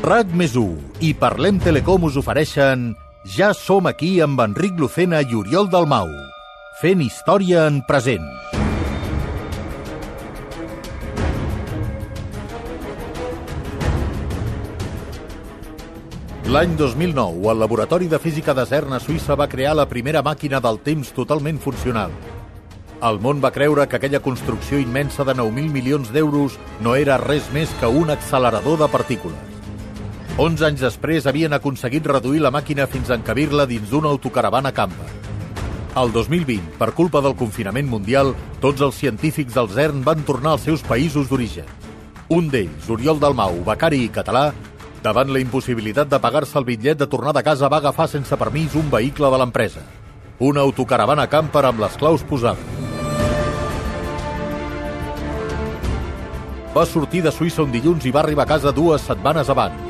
RAC més i Parlem Telecom us ofereixen Ja som aquí amb Enric Lucena i Oriol Dalmau, fent història en present. L'any 2009, el Laboratori de Física de CERN a Suïssa va crear la primera màquina del temps totalment funcional. El món va creure que aquella construcció immensa de 9.000 milions d'euros no era res més que un accelerador de partícules. 11 anys després havien aconseguit reduir la màquina fins a encabir-la dins d'una autocaravana camper. El 2020, per culpa del confinament mundial, tots els científics del CERN van tornar als seus països d'origen. Un d'ells, Oriol Dalmau, becari i català, davant la impossibilitat de pagar-se el bitllet de tornada a casa va agafar sense permís un vehicle de l'empresa. Una autocaravana camper amb les claus posades. Va sortir de Suïssa un dilluns i va arribar a casa dues setmanes abans.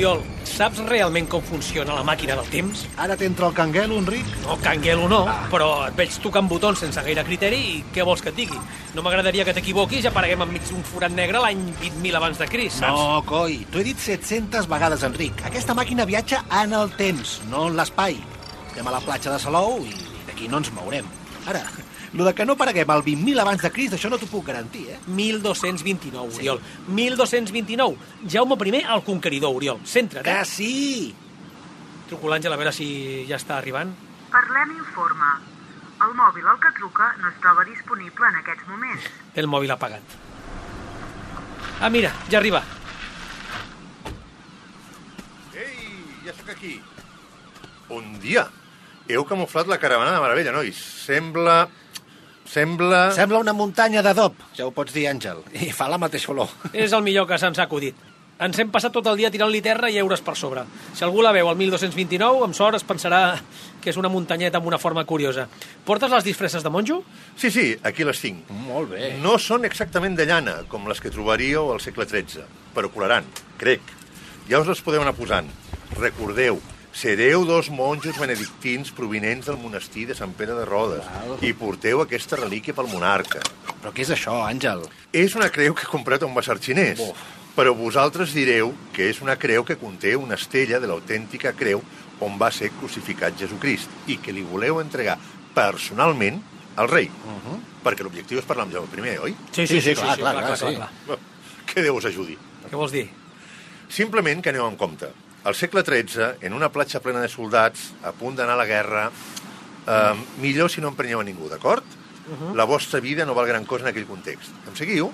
Oriol, saps realment com funciona la màquina del temps? Ara t'entra el canguelo, Enric? No, canguelo no, ah. però et veig tocant botons sense gaire criteri i què vols que et digui? No m'agradaria que t'equivoquis i apareguem enmig d'un forat negre l'any 20.000 abans de Cris, saps? No, coi, t'ho he dit 700 vegades, Enric. Aquesta màquina viatja en el temps, no en l'espai. Estem a la platja de Salou i d'aquí no ens mourem. Ara, lo de que no pareguem el 20.000 abans de Crist, això no t'ho puc garantir, eh? 1229, Oriol. Sí. 1229. Jaume I, el conqueridor, Oriol. Centra't, eh? Que sí! Truco l'Àngel a veure si ja està arribant. Parlem informa. El mòbil al que truca no es troba disponible en aquests moments. El mòbil apagat. Ah, mira, ja arriba. Ei, ja sóc aquí. Un dia. Heu camuflat la caravana de meravella, nois. Sembla Sembla... Sembla una muntanya d'adob, ja ho pots dir, Àngel. I fa la mateixa olor. És el millor que se'ns ha acudit. Ens hem passat tot el dia tirant-li terra i euros per sobre. Si algú la veu al 1229, amb sort es pensarà que és una muntanyeta amb una forma curiosa. Portes les disfresses de monjo? Sí, sí, aquí les tinc. Molt bé. No són exactament de llana, com les que trobaríeu al segle XIII, però colaran, crec. Ja us les podeu anar posant. Recordeu, Sereu dos monjos benedictins provinents del monestir de Sant Pere de Rodes i porteu aquesta relíquia pel monarca. Però què és això, Àngel? És una creu que he comprat a un basar xinès. Uf. Però vosaltres direu que és una creu que conté una estella de l'autèntica creu on va ser crucificat Jesucrist i que li voleu entregar personalment al rei. Uh -huh. Perquè l'objectiu és parlar amb Jaume I, oi? Sí, sí, sí, sí, clar, sí, clar, clar, clar, clar, clar, clar. Que Déu us ajudi. Què vols dir? Simplement que aneu en compte. Al segle XIII, en una platja plena de soldats, a punt d'anar a la guerra, eh, millor si no emprenyeu a ningú, d'acord? Uh -huh. La vostra vida no val gran cosa en aquell context. Em seguiu?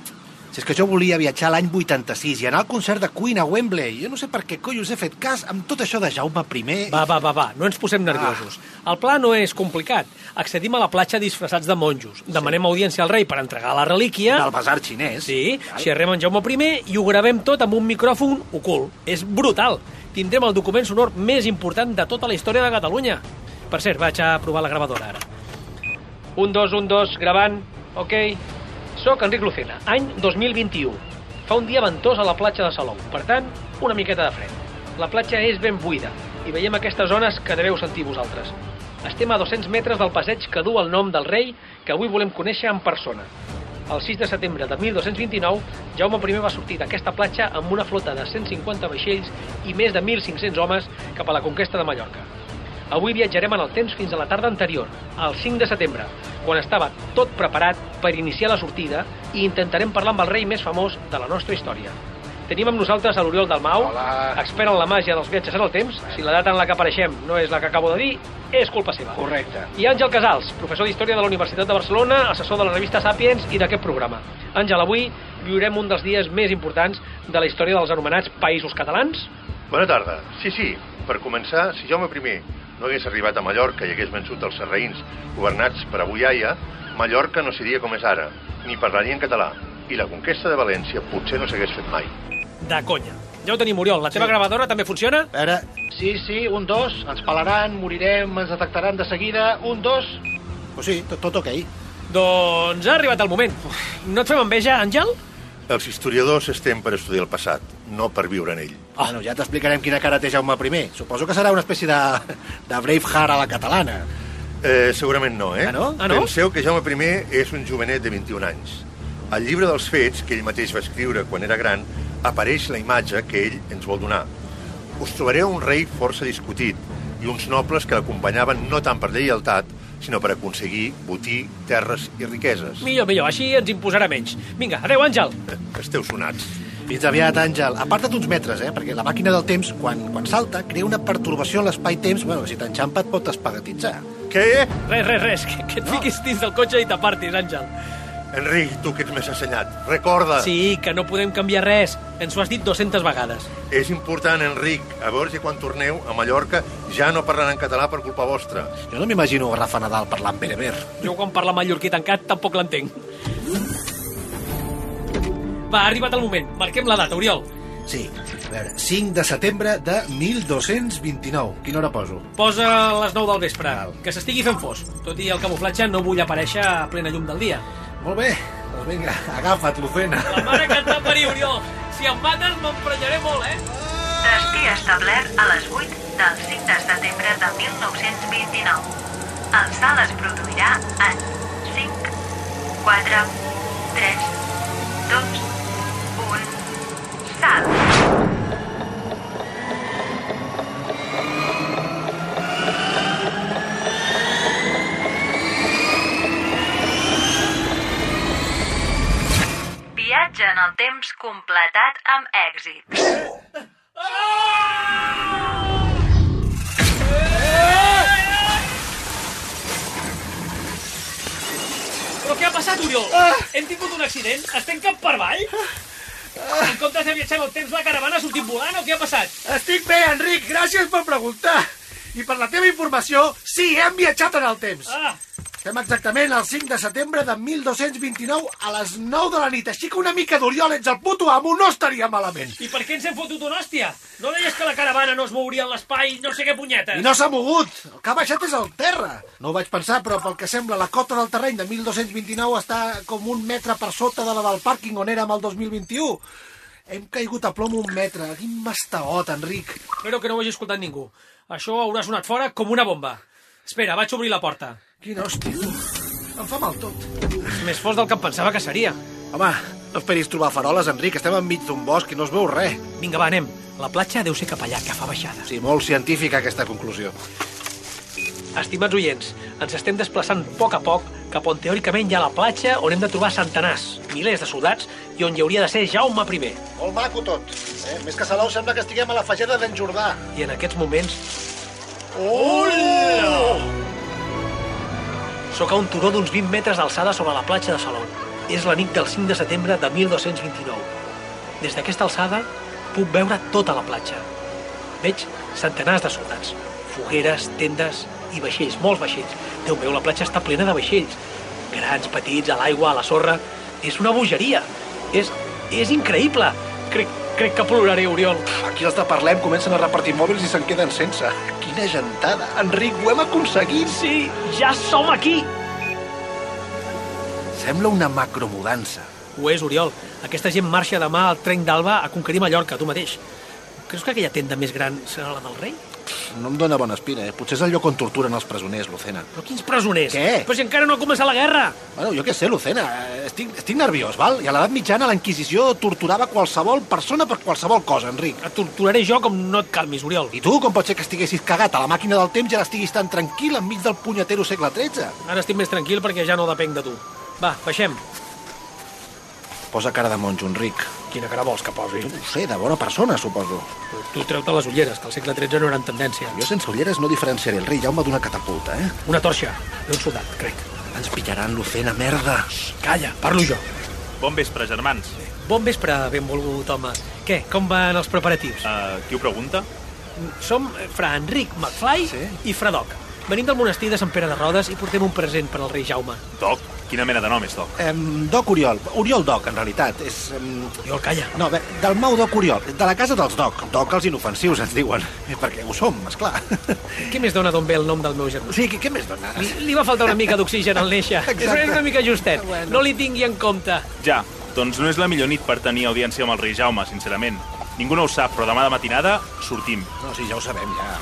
Si és que jo volia viatjar l'any 86 i anar al concert de Queen a Wembley. Jo no sé per què coi us he fet cas amb tot això de Jaume I. Va, va, va, va, no ens posem nerviosos. Ah. El pla no és complicat. Accedim a la platja disfressats de monjos. Demanem sí. audiència al rei per entregar la relíquia. Del basar xinès. Sí, xerrem en Jaume I i ho gravem tot amb un micròfon ocult. És brutal tindrem el document sonor més important de tota la història de Catalunya. Per cert, vaig a provar la gravadora ara. Un, dos, un, dos, gravant. Ok. Soc Enric Lucena, any 2021. Fa un dia ventós a la platja de Salou, per tant, una miqueta de fred. La platja és ben buida i veiem aquestes zones que deveu sentir vosaltres. Estem a 200 metres del passeig que du el nom del rei que avui volem conèixer en persona el 6 de setembre de 1229, Jaume I va sortir d'aquesta platja amb una flota de 150 vaixells i més de 1.500 homes cap a la conquesta de Mallorca. Avui viatjarem en el temps fins a la tarda anterior, al 5 de setembre, quan estava tot preparat per iniciar la sortida i intentarem parlar amb el rei més famós de la nostra història. Tenim amb nosaltres a l'Oriol Dalmau, Hola. expert en la màgia dels viatges en el temps. Si la data en la que apareixem no és la que acabo de dir, és culpa seva. Correcte. I Àngel Casals, professor d'Història de la Universitat de Barcelona, assessor de la revista Sapiens i d'aquest programa. Àngel, avui viurem un dels dies més importants de la història dels anomenats països catalans. Bona tarda. Sí, sí, per començar, si Jaume I no hagués arribat a Mallorca i hagués vençut els serraïns governats per Abuiaia, Mallorca no seria com és ara, ni parlaria en català, i la conquesta de València potser no s'hagués fet mai. De conya. Ja ho tenim, Oriol. La teva gravadora també funciona? A veure, sí, sí, un, dos, ens pelaran, morirem, ens detectaran de seguida, un, dos... Pues sí, tot, tot ok. Doncs ha arribat el moment. No et fem enveja, Àngel? Els historiadors estem per estudiar el passat, no per viure en ell. Oh. Bueno, ja t'explicarem quina cara té Jaume I. Suposo que serà una espècie de, de Braveheart a la catalana. Eh, segurament no, eh? Ah, no? Ah, no? Penseu que Jaume I és un jovenet de 21 anys. Al llibre dels fets, que ell mateix va escriure quan era gran, apareix la imatge que ell ens vol donar. Us trobareu un rei força discutit i uns nobles que l'acompanyaven no tant per lleialtat, sinó per aconseguir botí, terres i riqueses. Millor, millor, així ens imposarà menys. Vinga, adeu, Àngel. Eh, Esteu sonats. Fins aviat, Àngel. Aparta't uns metres, eh? Perquè la màquina del temps, quan, quan salta, crea una pertorbació en l'espai-temps. Bueno, si t'enxampa et pot espagatitzar. Què? Res, res, res, que, que et fiquis dins del cotxe i t'apartis, Àngel. Enric, tu que ets més assenyat, recorda. Sí, que no podem canviar res. Ens ho has dit 200 vegades. És important, Enric. A veure si quan torneu a Mallorca ja no parlaran en català per culpa vostra. Jo no m'imagino Rafa Nadal parlant bereber. Jo quan parla mallorquí tancat tampoc l'entenc. Va, ha arribat el moment. Marquem la data, Oriol. Sí, a veure, 5 de setembre de 1229. Quina hora poso? Posa a les 9 del vespre, que s'estigui fent fos. Tot i el camuflatge no vull aparèixer a plena llum del dia. Molt bé, doncs vinga, agafa't, Lucena. La mare que et va parir, Oriol. Si em mates m'emprenyaré molt, eh? Destí establert a les 8 del 5 de setembre de 1929. El salt es produirà en 5, 4, 3, 2, 1, salt. Viatge en el temps completat amb èxit. Però què ha passat, Oriol? Hem tingut un accident? Estem cap per avall? En comptes de viatjar en el temps, la caravana ha sortit volant o què ha passat? Estic bé, Enric, gràcies per preguntar. I per la teva informació, sí, hem viatjat en el temps. Ah, Estem exactament al 5 de setembre de 1229 a les 9 de la nit. Així que una mica d'Oriol ets el puto amo, no estaria malament. i per què ens hem fotut una hòstia? No deies que la caravana no es mouria en l'espai, no sé què punyetes? I no s'ha mogut. El que ha baixat és el terra. No ho vaig pensar, però pel que sembla, la cota del terreny de 1229 està com un metre per sota de la del pàrquing on érem el 2021. Hem caigut a plom un metre. Quin mastegot, Enric. Espero que no ho hagi escoltat ningú. Això haurà sonat fora com una bomba. Espera, vaig obrir la porta. Quina hòstia. Em fa mal tot. És més fos del que em pensava que seria. Home, no esperis trobar faroles, Enric. Estem enmig d'un bosc i no es veu res. Vinga, va, anem. La platja deu ser cap allà, que fa baixada. Sí, molt científica aquesta conclusió. Estimats oients, ens estem desplaçant a poc a poc cap on teòricament hi ha la platja on hem de trobar centenars, milers de soldats i on hi hauria de ser Jaume I. Molt maco tot. Eh? Més que Salou sembla que estiguem a la fageda d'en Jordà. I en aquests moments Hola! Sóc a un turó d'uns 20 metres d'alçada sobre la platja de Salou. És la nit del 5 de setembre de 1229. Des d'aquesta alçada puc veure tota la platja. Veig centenars de soldats, fogueres, tendes i vaixells, molts vaixells. Déu meu, la platja està plena de vaixells. Grans, petits, a l'aigua, a la sorra... És una bogeria. És, és increïble. Crec, crec que ploraré, Oriol. Aquí els de Parlem comencen a repartir mòbils i se'n queden sense. Quina gentada. Enric, ho hem aconseguit. Sí, ja som aquí! Sembla una macromudança. Ho és, Oriol. Aquesta gent marxa demà al tren d'Alba a conquerir Mallorca, tu mateix. Creus que aquella tenda més gran serà la del rei? No em dóna bona espina, eh? Potser és el lloc on torturen els presoners, Lucena. Però quins presoners? Què? Però si encara no ha començat la guerra! Bueno, jo què sé, Lucena. eh, Estic, estic nerviós, val? I a l'edat mitjana la Inquisició torturava qualsevol persona per qualsevol cosa, Enric. Et torturaré jo com no et calmis, Oriol. I tu, com pot ser que estiguessis cagat a la màquina del temps i ara estiguis tan tranquil enmig del punyetero segle XIII? Ara estic més tranquil perquè ja no depenc de tu. Va, baixem. Posa cara de monjo, Enric. Quina cara vols que posi? No ho sé, de bona persona, suposo. Tu treu-te les ulleres, que al segle XIII no eren tendència. Jo sense ulleres no diferenciaré el rei Jaume d'una catapulta, eh? Una torxa d'un soldat, crec. Ens pillaran, Lucena, merda. Calla, parlo jo. Bon vespre, germans. Bon vespre, benvolgut home. Què, com van els preparatius? Uh, qui ho pregunta? Som fra Enric McFly Sí? i fra Doc. Venim del monestir de Sant Pere de Rodes i portem un present per al rei Jaume. Doc? Quina mena de nom és Doc? Em, Doc Oriol. Oriol Doc, en realitat. És... Em... Jo, calla. No, bé, del Mau Doc Oriol, de la casa dels Doc. Doc els inofensius, ens diuen. Perquè ho som, esclar. Què més dona d'on ve el nom del meu germà? Sí, què, què més dona? Li, li va faltar una mica d'oxigen al néixer. Exacte. És una mica justet. Bueno. No li tingui en compte. Ja, doncs no és la millor nit per tenir audiència amb el rei Jaume, sincerament. Ningú no ho sap, però demà de matinada sortim. No, sí, ja ho sabem, ja.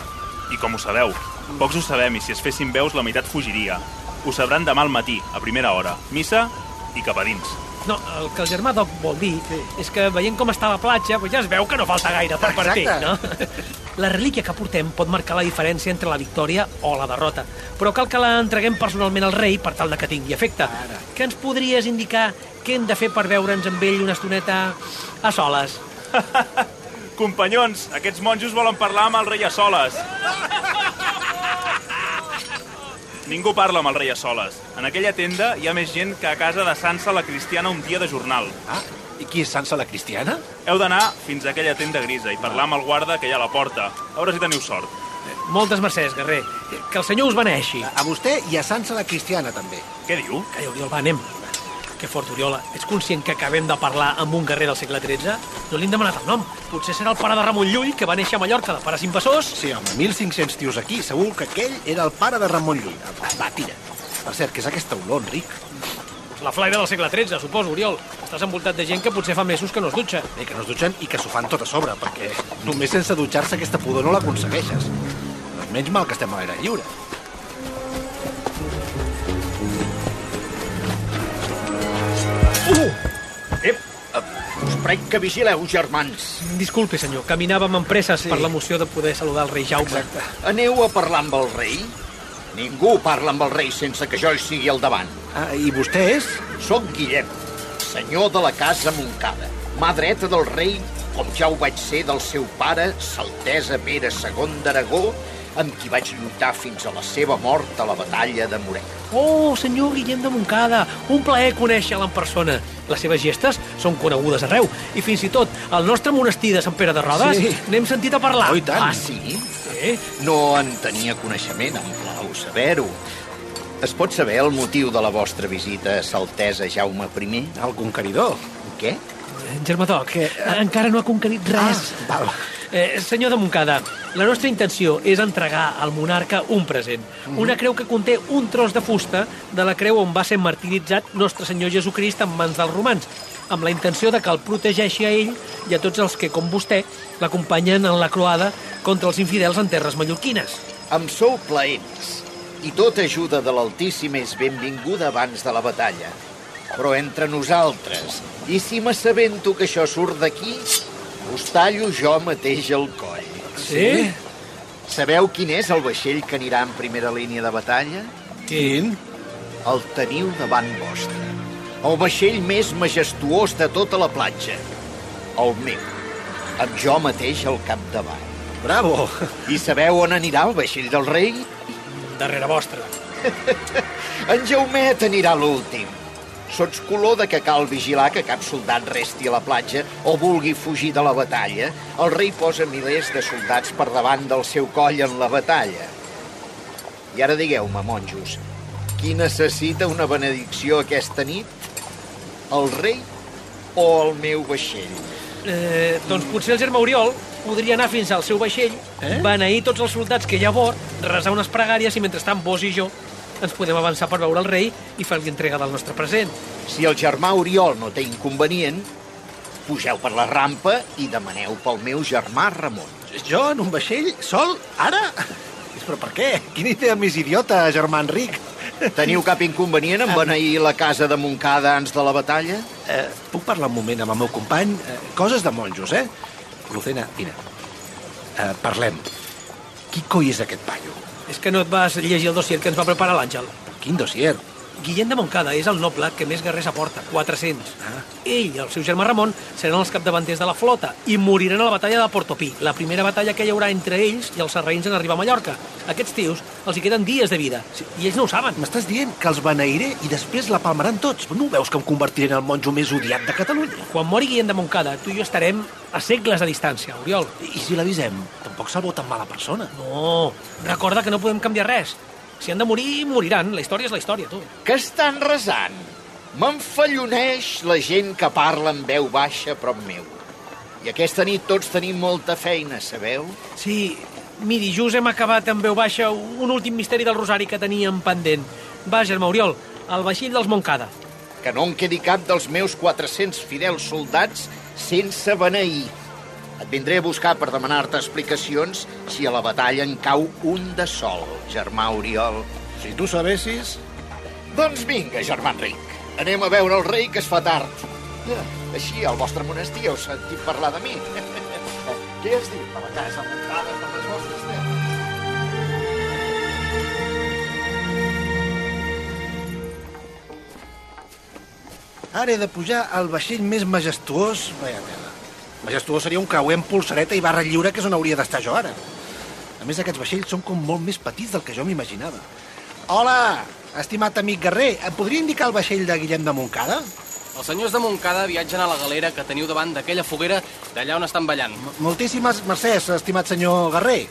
I com ho sabeu? Pocs ho sabem i si es fessin veus la meitat fugiria. Ho sabran demà al matí, a primera hora. Missa i cap a dins. No, el que el germà Doc vol dir és que veient com està la platja, doncs ja es veu que no falta gaire per partir, Exacte. no? La relíquia que portem pot marcar la diferència entre la victòria o la derrota, però cal que la entreguem personalment al rei per tal de que tingui efecte. Ara. Què ens podries indicar què hem de fer per veure'ns amb ell una estoneta a soles? Companyons, aquests monjos volen parlar amb el rei a soles. Ningú parla amb el rei a soles. En aquella tenda hi ha més gent que a casa de Sansa la cristiana un dia de jornal. Ah, i qui és Sansa la Cristiana? Heu d'anar fins a aquella tenda grisa i parlar amb el guarda que hi ha a la porta. A veure si teniu sort. Moltes mercès, guerrer. Que el senyor us beneixi. A vostè i a Sansa la Cristiana, també. Què diu? Calla, Oriol, va, anem. Que fort, Oriola. Ets conscient que acabem de parlar amb un guerrer del segle XIII? No li hem demanat el nom. Potser serà el pare de Ramon Llull, que va néixer a Mallorca de pares invasors? Sí, home, 1.500 tios aquí. Segur que aquell era el pare de Ramon Llull. Va, va, tira. Per cert, què és aquesta olor, Enric? La flaire del segle XIII, suposo, Oriol. Estàs envoltat de gent que potser fa mesos que no es dutxa. Bé, que no es dutxen i que s'ho fan tot a sobre, perquè només sense dutxar-se aquesta pudor no l'aconsegueixes. Doncs menys mal que estem a l'aire lliure. Ep, us prec que vigileu, germans. Disculpi, senyor, caminàvem amb presses Sí. per l'emoció de poder saludar el rei Jaume. Exacte. Aneu a parlar amb el rei? Ningú parla amb el rei sense que jo hi sigui al davant. Ah, I vostè és? Soc Guillem, senyor de la casa Montcada, mà dreta del rei, com ja ho vaig ser del seu pare, Saltesa Pere II d'Aragó, amb qui vaig lluitar fins a la seva mort a la batalla de Moret. Oh, senyor Guillem de Montcada, un plaer conèixer-la en persona. Les seves gestes són conegudes arreu, i fins i tot al nostre monestir de Sant Pere de Rodes Sí. n'hem sentit a parlar. Oh, tant. Ah, sí? Sí? No en tenia coneixement, em plau saber-ho. Es pot saber el motiu de la vostra visita a Saltesa Jaume I? El conqueridor. Què? Germà Doc, Que, eh, encara no ha conquerit res. Ah, val. Eh, senyor de Montcada, la nostra intenció és entregar al monarca un present. Una creu que conté un tros de fusta de la creu on va ser martiritzat nostre senyor Jesucrist en mans dels romans, amb la intenció de que el protegeixi a ell i a tots els que, com vostè, l'acompanyen en la croada contra els infidels en terres mallorquines. Em sou plaents, i tota ajuda de l'Altíssim és benvinguda abans de la batalla. Però entre nosaltres, i si m'assabento que això surt d'aquí, us tallo jo mateix el coll. Sí? Sabeu quin és el vaixell que anirà en primera línia de batalla? Quin? El teniu davant vostre. El vaixell més majestuós de tota la platja. El meu. Amb jo mateix al capdavant. Bravo. I sabeu on anirà el vaixell del rei? Darrere vostra. En Jaumet anirà l'últim. Sots color de que cal vigilar que cap soldat resti a la platja o vulgui fugir de la batalla. El rei posa milers de soldats per davant del seu coll en la batalla. I ara digueu-me, monjos, qui necessita una benedicció aquesta nit? El rei o el meu vaixell? Eh, doncs potser el germà Oriol podria anar fins al seu vaixell, eh? beneir tots els soldats que hi ha a bord, resar unes pregàries i mentrestant vos i jo ens podem avançar per veure el rei i fer-li entrega del nostre present. Si el germà Oriol no té inconvenient, pugeu per la rampa i demaneu pel meu germà Ramon. Jo en un vaixell, sol, ara? Però per què? Quina idea més idiota, germà Enric. Teniu cap inconvenient en beneir la casa de Montcada abans de la batalla? Eh, puc parlar un moment amb el meu company? Eh, coses de monjos, eh? Lucena, mira. Eh, parlem. Qui coi és aquest paio? És que no et vas llegir el dossier que ens va preparar l'Àngel. Quin dossier? Guillem de Montcada és el noble que més guerrers aporta, 400. Ah. Ell i el seu germà Ramon seran els capdavanters de la flota i moriran a la batalla de Portopí, la primera batalla que hi haurà entre ells i els sarraïns en arribar a Mallorca. Aquests tios els hi queden dies de vida, sí, i ells no ho saben. M'estàs dient que els beneiré i després la palmaran tots? No veus que em convertiré en el monjo més odiat de Catalunya? Quan mori Guillem de Montcada, tu i jo estarem a segles de distància, Oriol. I si l'avisem? Tampoc se'l veu tan mala persona. No, recorda que no podem canviar res. Si han de morir, moriran. La història és la història, tu. Que estan resant? M'enfalloneix la gent que parla amb veu baixa a prop meu. I aquesta nit tots tenim molta feina, sabeu? Sí, miri, just hem acabat en veu baixa un últim misteri del Rosari que teníem pendent. Va, germà Oriol, el vaixell dels Montcada. Que no en quedi cap dels meus 400 fidels soldats sense beneir. Et vindré a buscar per demanar-te explicacions si a la batalla en cau un de sol, germà Oriol. Si tu sabessis... Doncs vinga, germà Enric. Anem a veure el rei, que es fa tard. Ja, Així, al vostre monestir heu sentit parlar de mi. Què has dit? A la casa muntada per les vostres terres. Ara he de pujar al vaixell més majestuós... Vaja tela. Majestuós seria un creuer amb polsareta i barra lliure, que és on hauria d'estar jo ara. A més, aquests vaixells són com molt més petits del que jo m'imaginava. Hola, estimat amic guerrer, em podria indicar el vaixell de Guillem de Montcada? Els senyors de Montcada viatgen a la galera que teniu davant d'aquella foguera d'allà on estan ballant. Moltíssimes mercès, estimat senyor guerrer.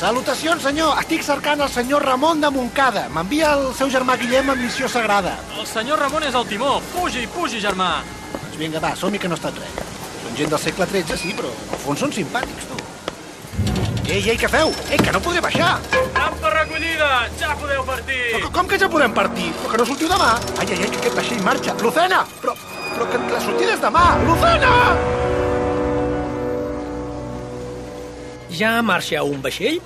Salutacions, senyor. Estic cercant el senyor Ramon de Montcada. M'envia el seu germà Guillem a missió sagrada. El senyor Ramon és al timó. Pugi, pugi, germà. Doncs vinga, va, som-hi que no ha estat res. Són gent del segle XIII, sí, però al fons són simpàtics, tu. Ei, ei, què feu? Ei, que no podré baixar. Rampa recollida! Ja podeu partir! Però com que ja podem partir? Però que no sortiu demà? Ai, ai, ai, que aquest vaixell marxa. Lucena! Però, però que la sortida és demà! Lucena! Ja marxa un vaixell?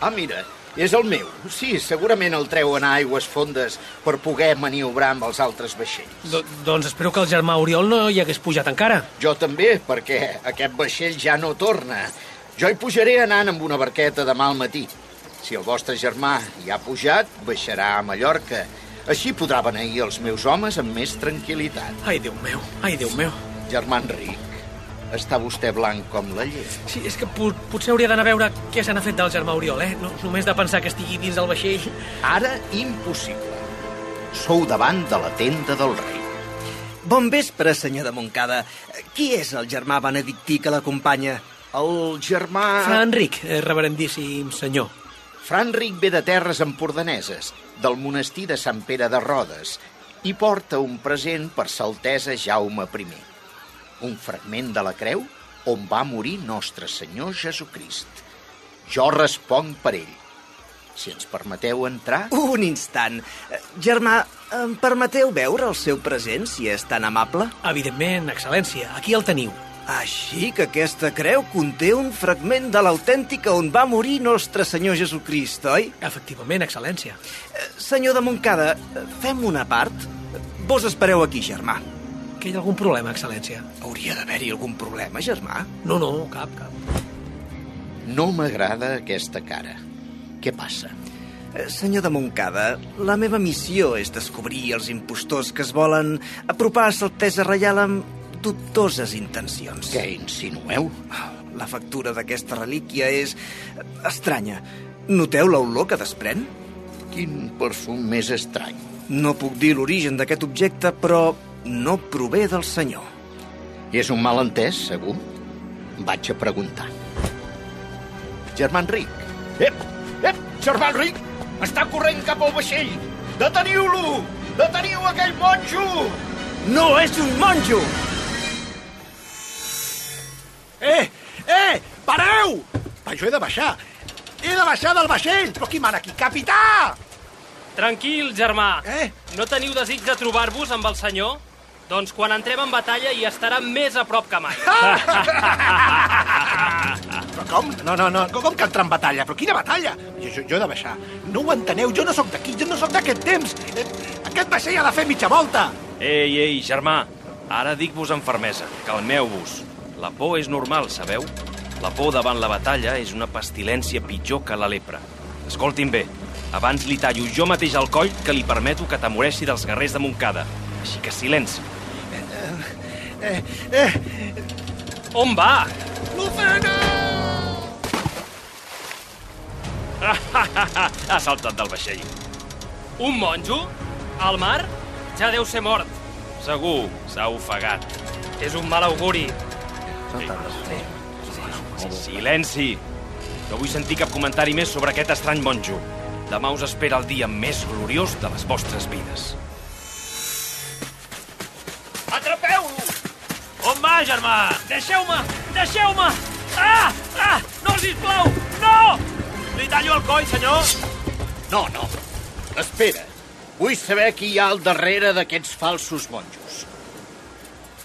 Ah, mira, és el meu. Sí, segurament el treuen a aigües fondes per poder maniobrar amb els altres vaixells. Do doncs espero que el germà Oriol no hi hagués pujat encara. Jo també, perquè aquest vaixell ja no torna. Jo hi pujaré anant amb una barqueta demà al matí. Si el vostre germà hi ha pujat, baixarà a Mallorca. Així podrà beneir els meus homes amb més tranquil·litat. Ai, Déu meu, ai, Déu meu. Germà Enric, està vostè blanc com la llet. Sí, és que po potser hauria d'anar a veure què se n'ha fet del germà Oriol, eh? No, només de pensar que estigui dins del vaixell. Ara, impossible. Sou davant de la tenda del rei. Bon vespre, senyor de Montcada. Qui és el germà benedictí que l'acompanya? El germà... Fra Enric, eh, reverendíssim senyor. Fra Enric ve de terres empordaneses, del monestir de Sant Pere de Rodes, i porta un present per sa altesa Jaume I. Un fragment de la creu on va morir nostre Senyor Jesucrist. Jo responc per ell. Si ens permeteu entrar... Un instant. Germà, em permeteu veure el seu present, si és tan amable? Evidentment, excel·lència, aquí el teniu. Així que aquesta creu conté un fragment de l'autèntica on va morir nostre Senyor Jesucrist, oi? Efectivament, excel·lència. Eh, Senyor de Montcada, fem una part? Vos espereu aquí, germà. Que hi ha algun problema, excel·lència? Hauria d'haver-hi algun problema, germà? No, no, cap, cap. No m'agrada aquesta cara. Què passa? Eh, Senyor de Montcada, la meva missió és descobrir els impostors que es volen apropar a Saltesa Reial amb dubtoses intencions. Què insinueu? La factura d'aquesta relíquia és estranya. Noteu l'olor que desprèn? Quin perfum més estrany. No puc dir l'origen d'aquest objecte, però no prové del senyor. I és un malentès, segur? Vaig a preguntar. Germà Enric. Ep, ep, germà Enric! Està corrent cap al vaixell! Deteniu-lo! Deteniu aquell monjo! No és un monjo! Eh, eh, pareu! Va, jo he de baixar. He de baixar del vaixell! Però qui mana aquí? Capità! Tranquil, germà. Eh? No teniu desig de trobar-vos amb el senyor? Doncs quan entrem en batalla hi estarà més a prop que mai. Però com? No, no, no, com que entrar en batalla? Però quina batalla? Jo, jo, jo he de baixar. No ho enteneu, jo no sóc d'aquí, jo no sóc d'aquest temps. Eh, aquest vaixell ha de fer mitja volta. Ei, ei, germà, ara dic-vos amb fermesa, calmeu-vos. La por és normal, sabeu? La por davant la batalla és una pestilència pitjor que la lepra. Escoltin bé, Abans li tallo jo mateix el coll que li permeto que t'amoreixi dels guerrers de Montcada. Així que silenci. Eh, eh, On va? Lucena! ha saltat del vaixell. Un monjo? Al mar? Ja deu ser mort. Segur, s'ha ofegat. És un mal auguri. Silenci! No vull sentir cap comentari més sobre aquest estrany monjo. Demà us espera el dia més gloriós de les vostres vides. Germà? Deixeu-me! Deixeu-me! Ah! Ah! No, sisplau! No! Li tallo el coll, senyor! No, no. Espera. Vull saber qui hi ha al darrere d'aquests falsos monjos.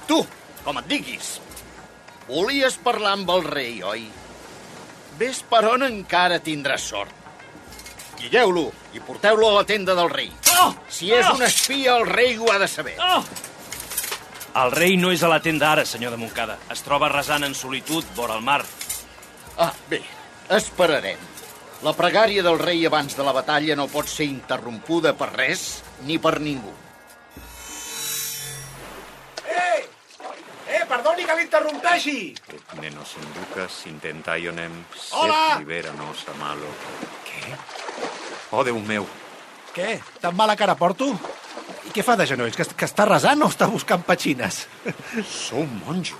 Tu, com et diguis. Volies parlar amb el rei, oi? Ves per on encara tindràs sort. Guilleu-lo i porteu-lo a la tenda del rei. Oh! Si és un espia, el rei ho ha de saber. Oh! El rei no és a la tenda ara, senyor de Montcada. Es troba resant en solitud vora el mar. Ah, bé, esperarem. La pregària del rei abans de la batalla no pot ser interrompuda per res ni per ningú. Eh! Eh, perdoni que l'interrompeixi! Et nenos inducas intentaionem Hola! set liberanos a malo. Què? Oh, Déu meu, Què? Tan mala cara porto? I què fa de genolls? Que, que està resant o està buscant petxines? sou un monjo.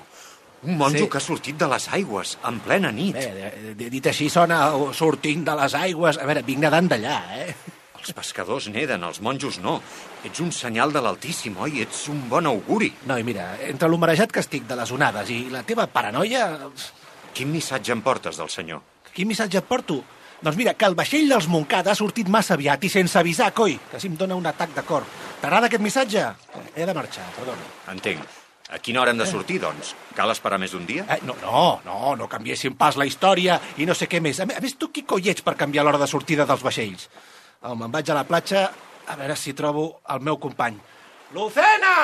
Un monjo Sí. que ha sortit de les aigües en plena nit. Bé, dit així sona sortint de les aigües. A veure, vinc nedant d'allà, eh? Els pescadors neden, els monjos no. Ets un senyal de l'Altíssim, oi? Ets un bon auguri. No, i mira, entre l'humarejat que estic de les onades i la teva paranoia... Quin missatge em portes del senyor? Quin missatge et porto? Doncs mira, que el vaixell dels Montcada ha sortit massa aviat i sense avisar, coi, que si em dóna un atac de cor. T'agrada aquest missatge? He de marxar, perdona. Entenc. A quina hora hem de sortir, doncs? Cal esperar més d'un dia? Eh, no, no, no, no canviéssim pas la història i no sé què més. A més, tu qui coi ets per canviar l'hora de sortida dels vaixells? Oh, me'n vaig a la platja a veure si trobo el meu company. Lucena!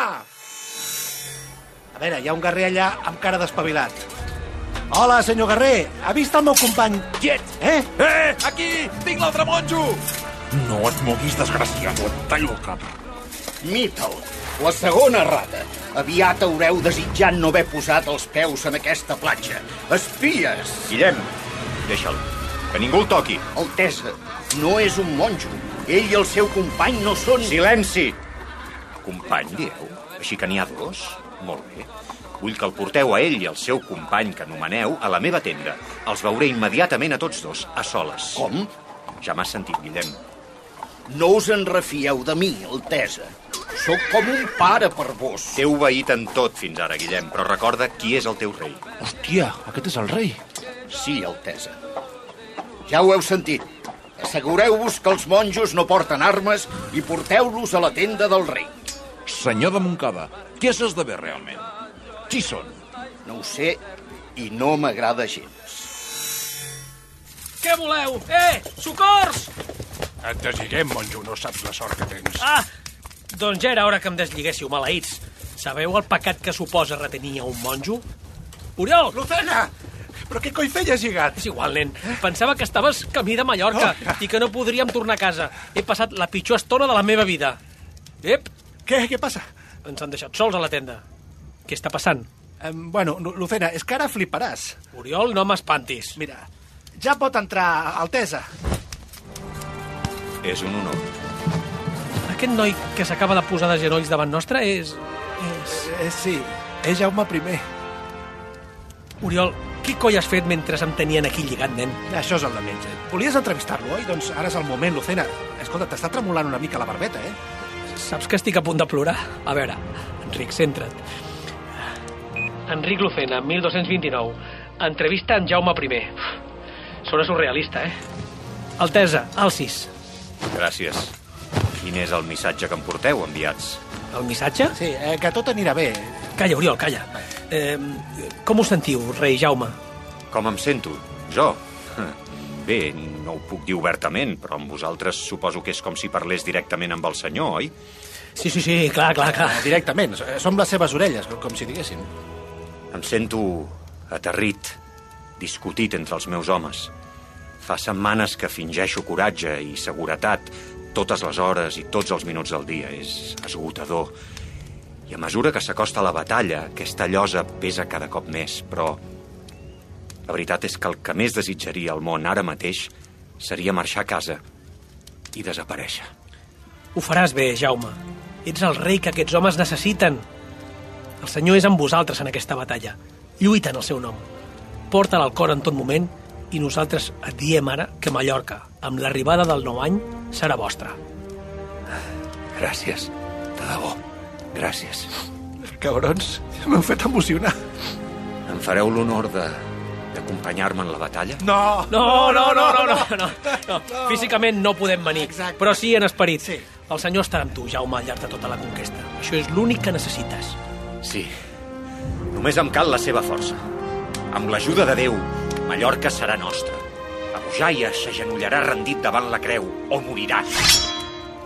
A veure, hi ha un guerrer allà amb cara d'espavilat. Hola, senyor guerrer. Ha vist el meu company? Quiet! Eh? Eh, aquí! Tinc l'altre monjo! No et moguis, desgraciat, o et tallo el cap. Mita'l, la segona errada. Aviat haureu desitjant no haver posat els peus en aquesta platja. Espies! Guillem, deixa'l. Que ningú el toqui. Altesa, no és un monjo. Ell i el seu company no són... Silenci! Company, dieu? Així que n'hi ha dos? Molt bé. Vull que el porteu a ell i al seu company que anomeneu a la meva tenda. Els veuré immediatament a tots dos, a soles. Com? Ja m'has sentit, Guillem. No us en refieu de mi, Altesa. Sóc com un pare per vos. T'he obeït en tot fins ara, Guillem, però recorda qui és el teu rei. Hòstia, aquest és el rei. Sí, Altesa. Ja ho heu sentit. Assegureu-vos que els monjos no porten armes i porteu-los a la tenda del rei. Senyor de Montcada, què s'esdevé realment? Qui són? No ho sé i no m'agrada gens. Què voleu? Eh, socors! Et desliguem, monjo, no saps la sort que tens. Ah, doncs ja era hora que em desliguéssiu, maleïts. Sabeu el pecat que suposa retenir a un monjo? Oriol! Lucena! Però què coi feies, lligat? És igual, nen. Pensava que estaves camí de Mallorca Oh. i que no podríem tornar a casa. He passat la pitjor estona de la meva vida. Ep, Què, què passa? ens han deixat sols a la tenda. Què està passant? Eh, bueno, Lu- Lucena, és que ara fliparàs. Oriol, no m'espantis. Mira, ja pot entrar, Altesa. És un honor. Aquest noi que s'acaba de posar de genolls davant nostre és... és... Eh, sí, és Jaume I. Oriol, què coi has fet mentre em tenien aquí lligat, nen? Això és el de menys. eh? Volies entrevistar-lo, oi? Doncs ara és el moment, Lucena. Escolta, t'està tremolant una mica la barbeta, eh? Saps que estic a punt de plorar? A veure, Enric, centra't. Enric Lucena, 1229. Entrevista amb Jaume I. Sona surrealista, eh? Altesa, alcis. Gràcies. Quin és el missatge que em porteu, enviats? El missatge? Sí, eh, que tot anirà bé. Calla, Oriol, calla. Eh, com us sentiu, rei Jaume? Com em sento? Jo? Bé, no ho puc dir obertament, però amb vosaltres suposo que és com si parlés directament amb el senyor, oi? Sí, sí, sí, clar, clar, clar. Directament, som les seves orelles, com si diguéssim. Em sento aterrit, discutit entre els meus homes. Fa setmanes que fingeixo coratge i seguretat totes les hores i tots els minuts del dia. És esgotador. I a mesura que s'acosta la batalla, aquesta llosa pesa cada cop més, però la veritat és que el que més desitjaria al món ara mateix seria marxar a casa i desaparèixer. Ho faràs bé, Jaume. Ets el rei que aquests homes necessiten. El senyor és amb vosaltres en aquesta batalla. Lluita en el seu nom. Porta-la al cor en tot moment i nosaltres et diem ara que Mallorca, amb l'arribada del nou any, serà vostra. Gràcies, de debò. Gràcies. Cabrons, m'heu fet emocionar. Em fareu l'honor de d'acompanyar-me en la batalla? No! No, no, no, no, no, no, no. Físicament no podem venir, Exacte. però sí en esperit. Sí. El senyor estarà amb tu, Jaume, al llarg de tota la conquesta. Això és l'únic que necessites. Sí. Només em cal la seva força. Amb l'ajuda de Déu, Mallorca serà nostra. Abu Jaia s'agenollarà rendit davant la creu o morirà.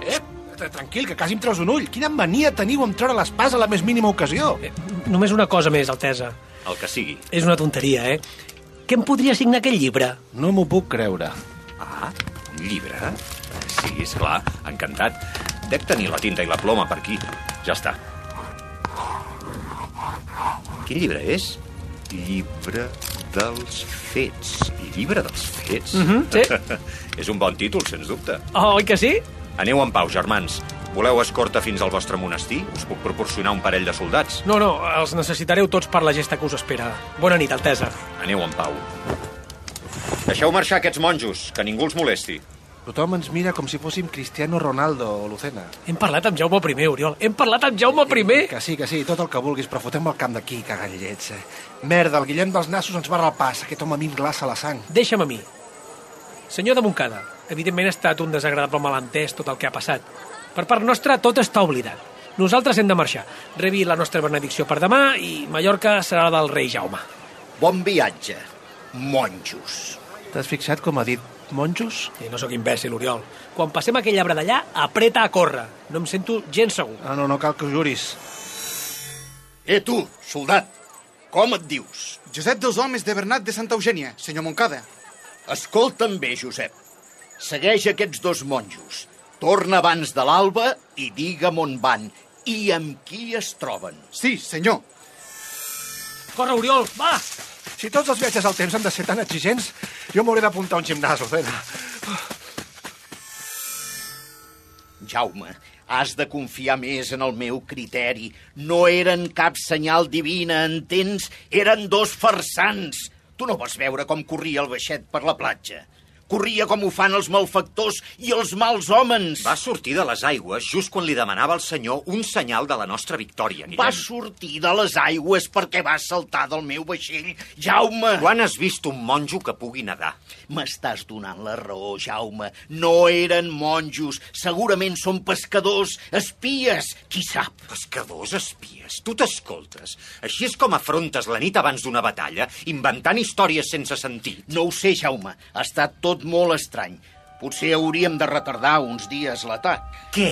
Eh, tranquil, que quasi em treus un ull. Quina mania teniu amb treure l'espasa a la més mínima ocasió. Eh, només una cosa més, Altesa. El que sigui. És una tonteria, eh? Què em podria signar aquell llibre? No m'ho puc creure. Ah, un llibre? Sí, és clar, encantat. Dec tenir la tinta i la ploma per aquí. Ja està. Quin llibre és? Llibre dels fets. Llibre dels fets? Mhm, sí. és un bon títol, sens dubte. Oh, oi que sí? Aneu en pau, germans. Voleu escorta fins al vostre monestir? Us puc proporcionar un parell de soldats. No, no, els necessitareu tots per la gesta que us espera. Bona nit, Altesa. Aneu en pau. Deixeu marxar aquests monjos, que ningú els molesti. Tothom ens mira com si fóssim Cristiano Ronaldo o Lucena. Hem parlat amb Jaume I, Oriol. Hem parlat amb Jaume I. Que sí, que sí, tot el que vulguis, però fotem el camp d'aquí, cagallets. Eh? Merda, el Guillem dels Nassos ens barra el pas. Aquest home a mi em glaça la sang. Deixa'm a mi. Senyor de Montcada, evidentment ha estat un desagradable malentès tot el que ha passat. Per part nostra, tot està oblidat. Nosaltres hem de marxar. Rebi la nostra benedicció per demà i Mallorca serà la del rei Jaume. Bon viatge, monjos. T'has fixat com ha dit monjos? I no sóc imbècil, Oriol. Quan passem aquell arbre d'allà, apreta a córrer. No em sento gens segur. Ah, no, no cal que ho juris. Eh, tu, soldat, com et dius? Josep dels Homes de Bernat de Santa Eugènia, senyor Moncada. Escolta'm bé, Josep. Segueix aquests dos monjos. Torna abans de l'alba i digue'm on van i amb qui es troben. Sí, senyor. Corre, Oriol, va! Si tots els viatges al temps han de ser tan exigents, jo m'hauré d'apuntar a un gimnàs, Lucena. Jaume, has de confiar més en el meu criteri. No eren cap senyal divina, entens? Eren dos farsants. Tu no vas veure com corria el baixet per la platja. Corria com ho fan els malfactors i els mals homes. Va sortir de les aigües just quan li demanava al senyor un senyal de la nostra victòria, Guillem. Va sortir de les aigües perquè va saltar del meu vaixell. Jaume! Quan has vist un monjo que pugui nedar? M'estàs donant la raó, Jaume. No eren monjos. Segurament són pescadors, espies. Qui sap? Pescadors, espies? Tu t'escoltes? Així és com afrontes la nit abans d'una batalla, inventant històries sense sentit? No ho sé, Jaume. Ha estat tot molt estrany. Potser hauríem de retardar uns dies l'atac. Què?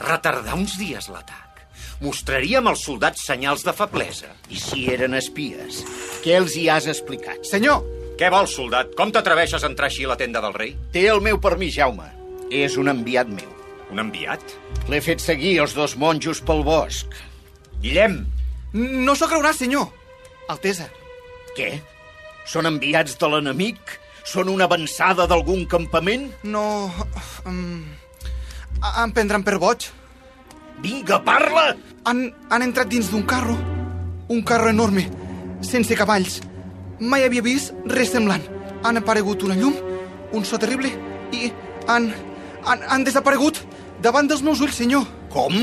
Retardar uns dies l'atac? Mostraríem als soldats senyals de feblesa. I si eren espies? Què els hi has explicat? Senyor! Què vols, soldat? Com t'atreveixes a entrar així a la tenda del rei? Té el meu permís, Jaume. És un enviat meu. Un enviat? L'he fet seguir els dos monjos pel bosc. Guillem! No s'ho creurà, senyor. Altesa. Què? Són enviats de l'enemic? Són una avançada d'algun campament? No... Um, em prendran per boig. Vinga, parla! Han, han entrat dins d'un carro. Un carro enorme, sense cavalls. Mai havia vist res semblant. Han aparegut una llum, un so terrible, i han, han, han desaparegut davant dels meus ulls, senyor. Com?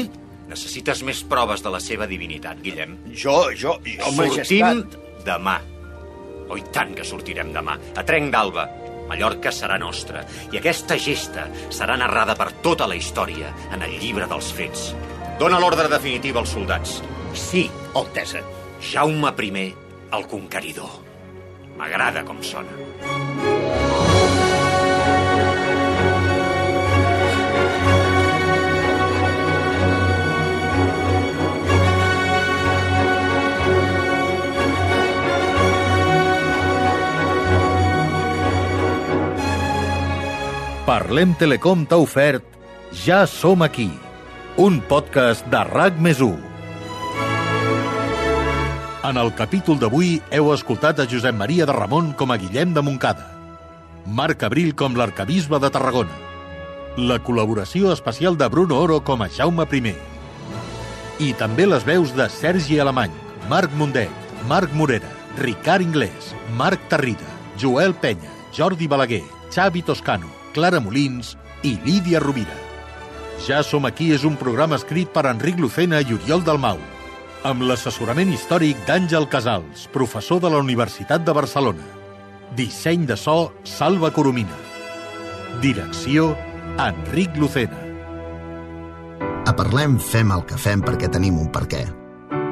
Necessites més proves de la seva divinitat, Guillem. Jo, jo, jo, Sortim majestat. demà. Oh, i tant que sortirem demà. A trenc d'alba. Mallorca serà nostra. I aquesta gesta serà narrada per tota la història en el llibre dels fets. Dóna l'ordre definitiva als soldats. Sí, Altesa. Jaume I, el conqueridor. M'agrada com sona. Parlem Telecom t'ha ofert Ja som aquí, un podcast de RAC més 1. En el capítol d'avui heu escoltat a Josep Maria de Ramon com a Guillem de Montcada, Marc Abril com l'arcabisbe de Tarragona, la col·laboració especial de Bruno Oro com a Jaume I, i també les veus de Sergi Alemany, Marc Mundet, Marc Morera, Ricard Inglés, Marc Tarrida, Joel Penya, Jordi Balaguer, Xavi Toscano, Clara Molins i Lídia Rovira. Ja som aquí és un programa escrit per Enric Lucena i Oriol Dalmau, amb l'assessorament històric d'Àngel Casals, professor de la Universitat de Barcelona. Disseny de so, Salva Coromina. Direcció, Enric Lucena. A Parlem fem el que fem perquè tenim un per què.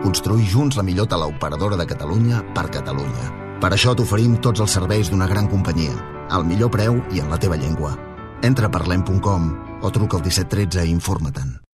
Construir junts la millor teleoperadora de Catalunya per Catalunya. Per això t'oferim tots els serveis d'una gran companyia, al millor preu i en la teva llengua. Entra a parlem.com o truca al 1713 i informa-te'n.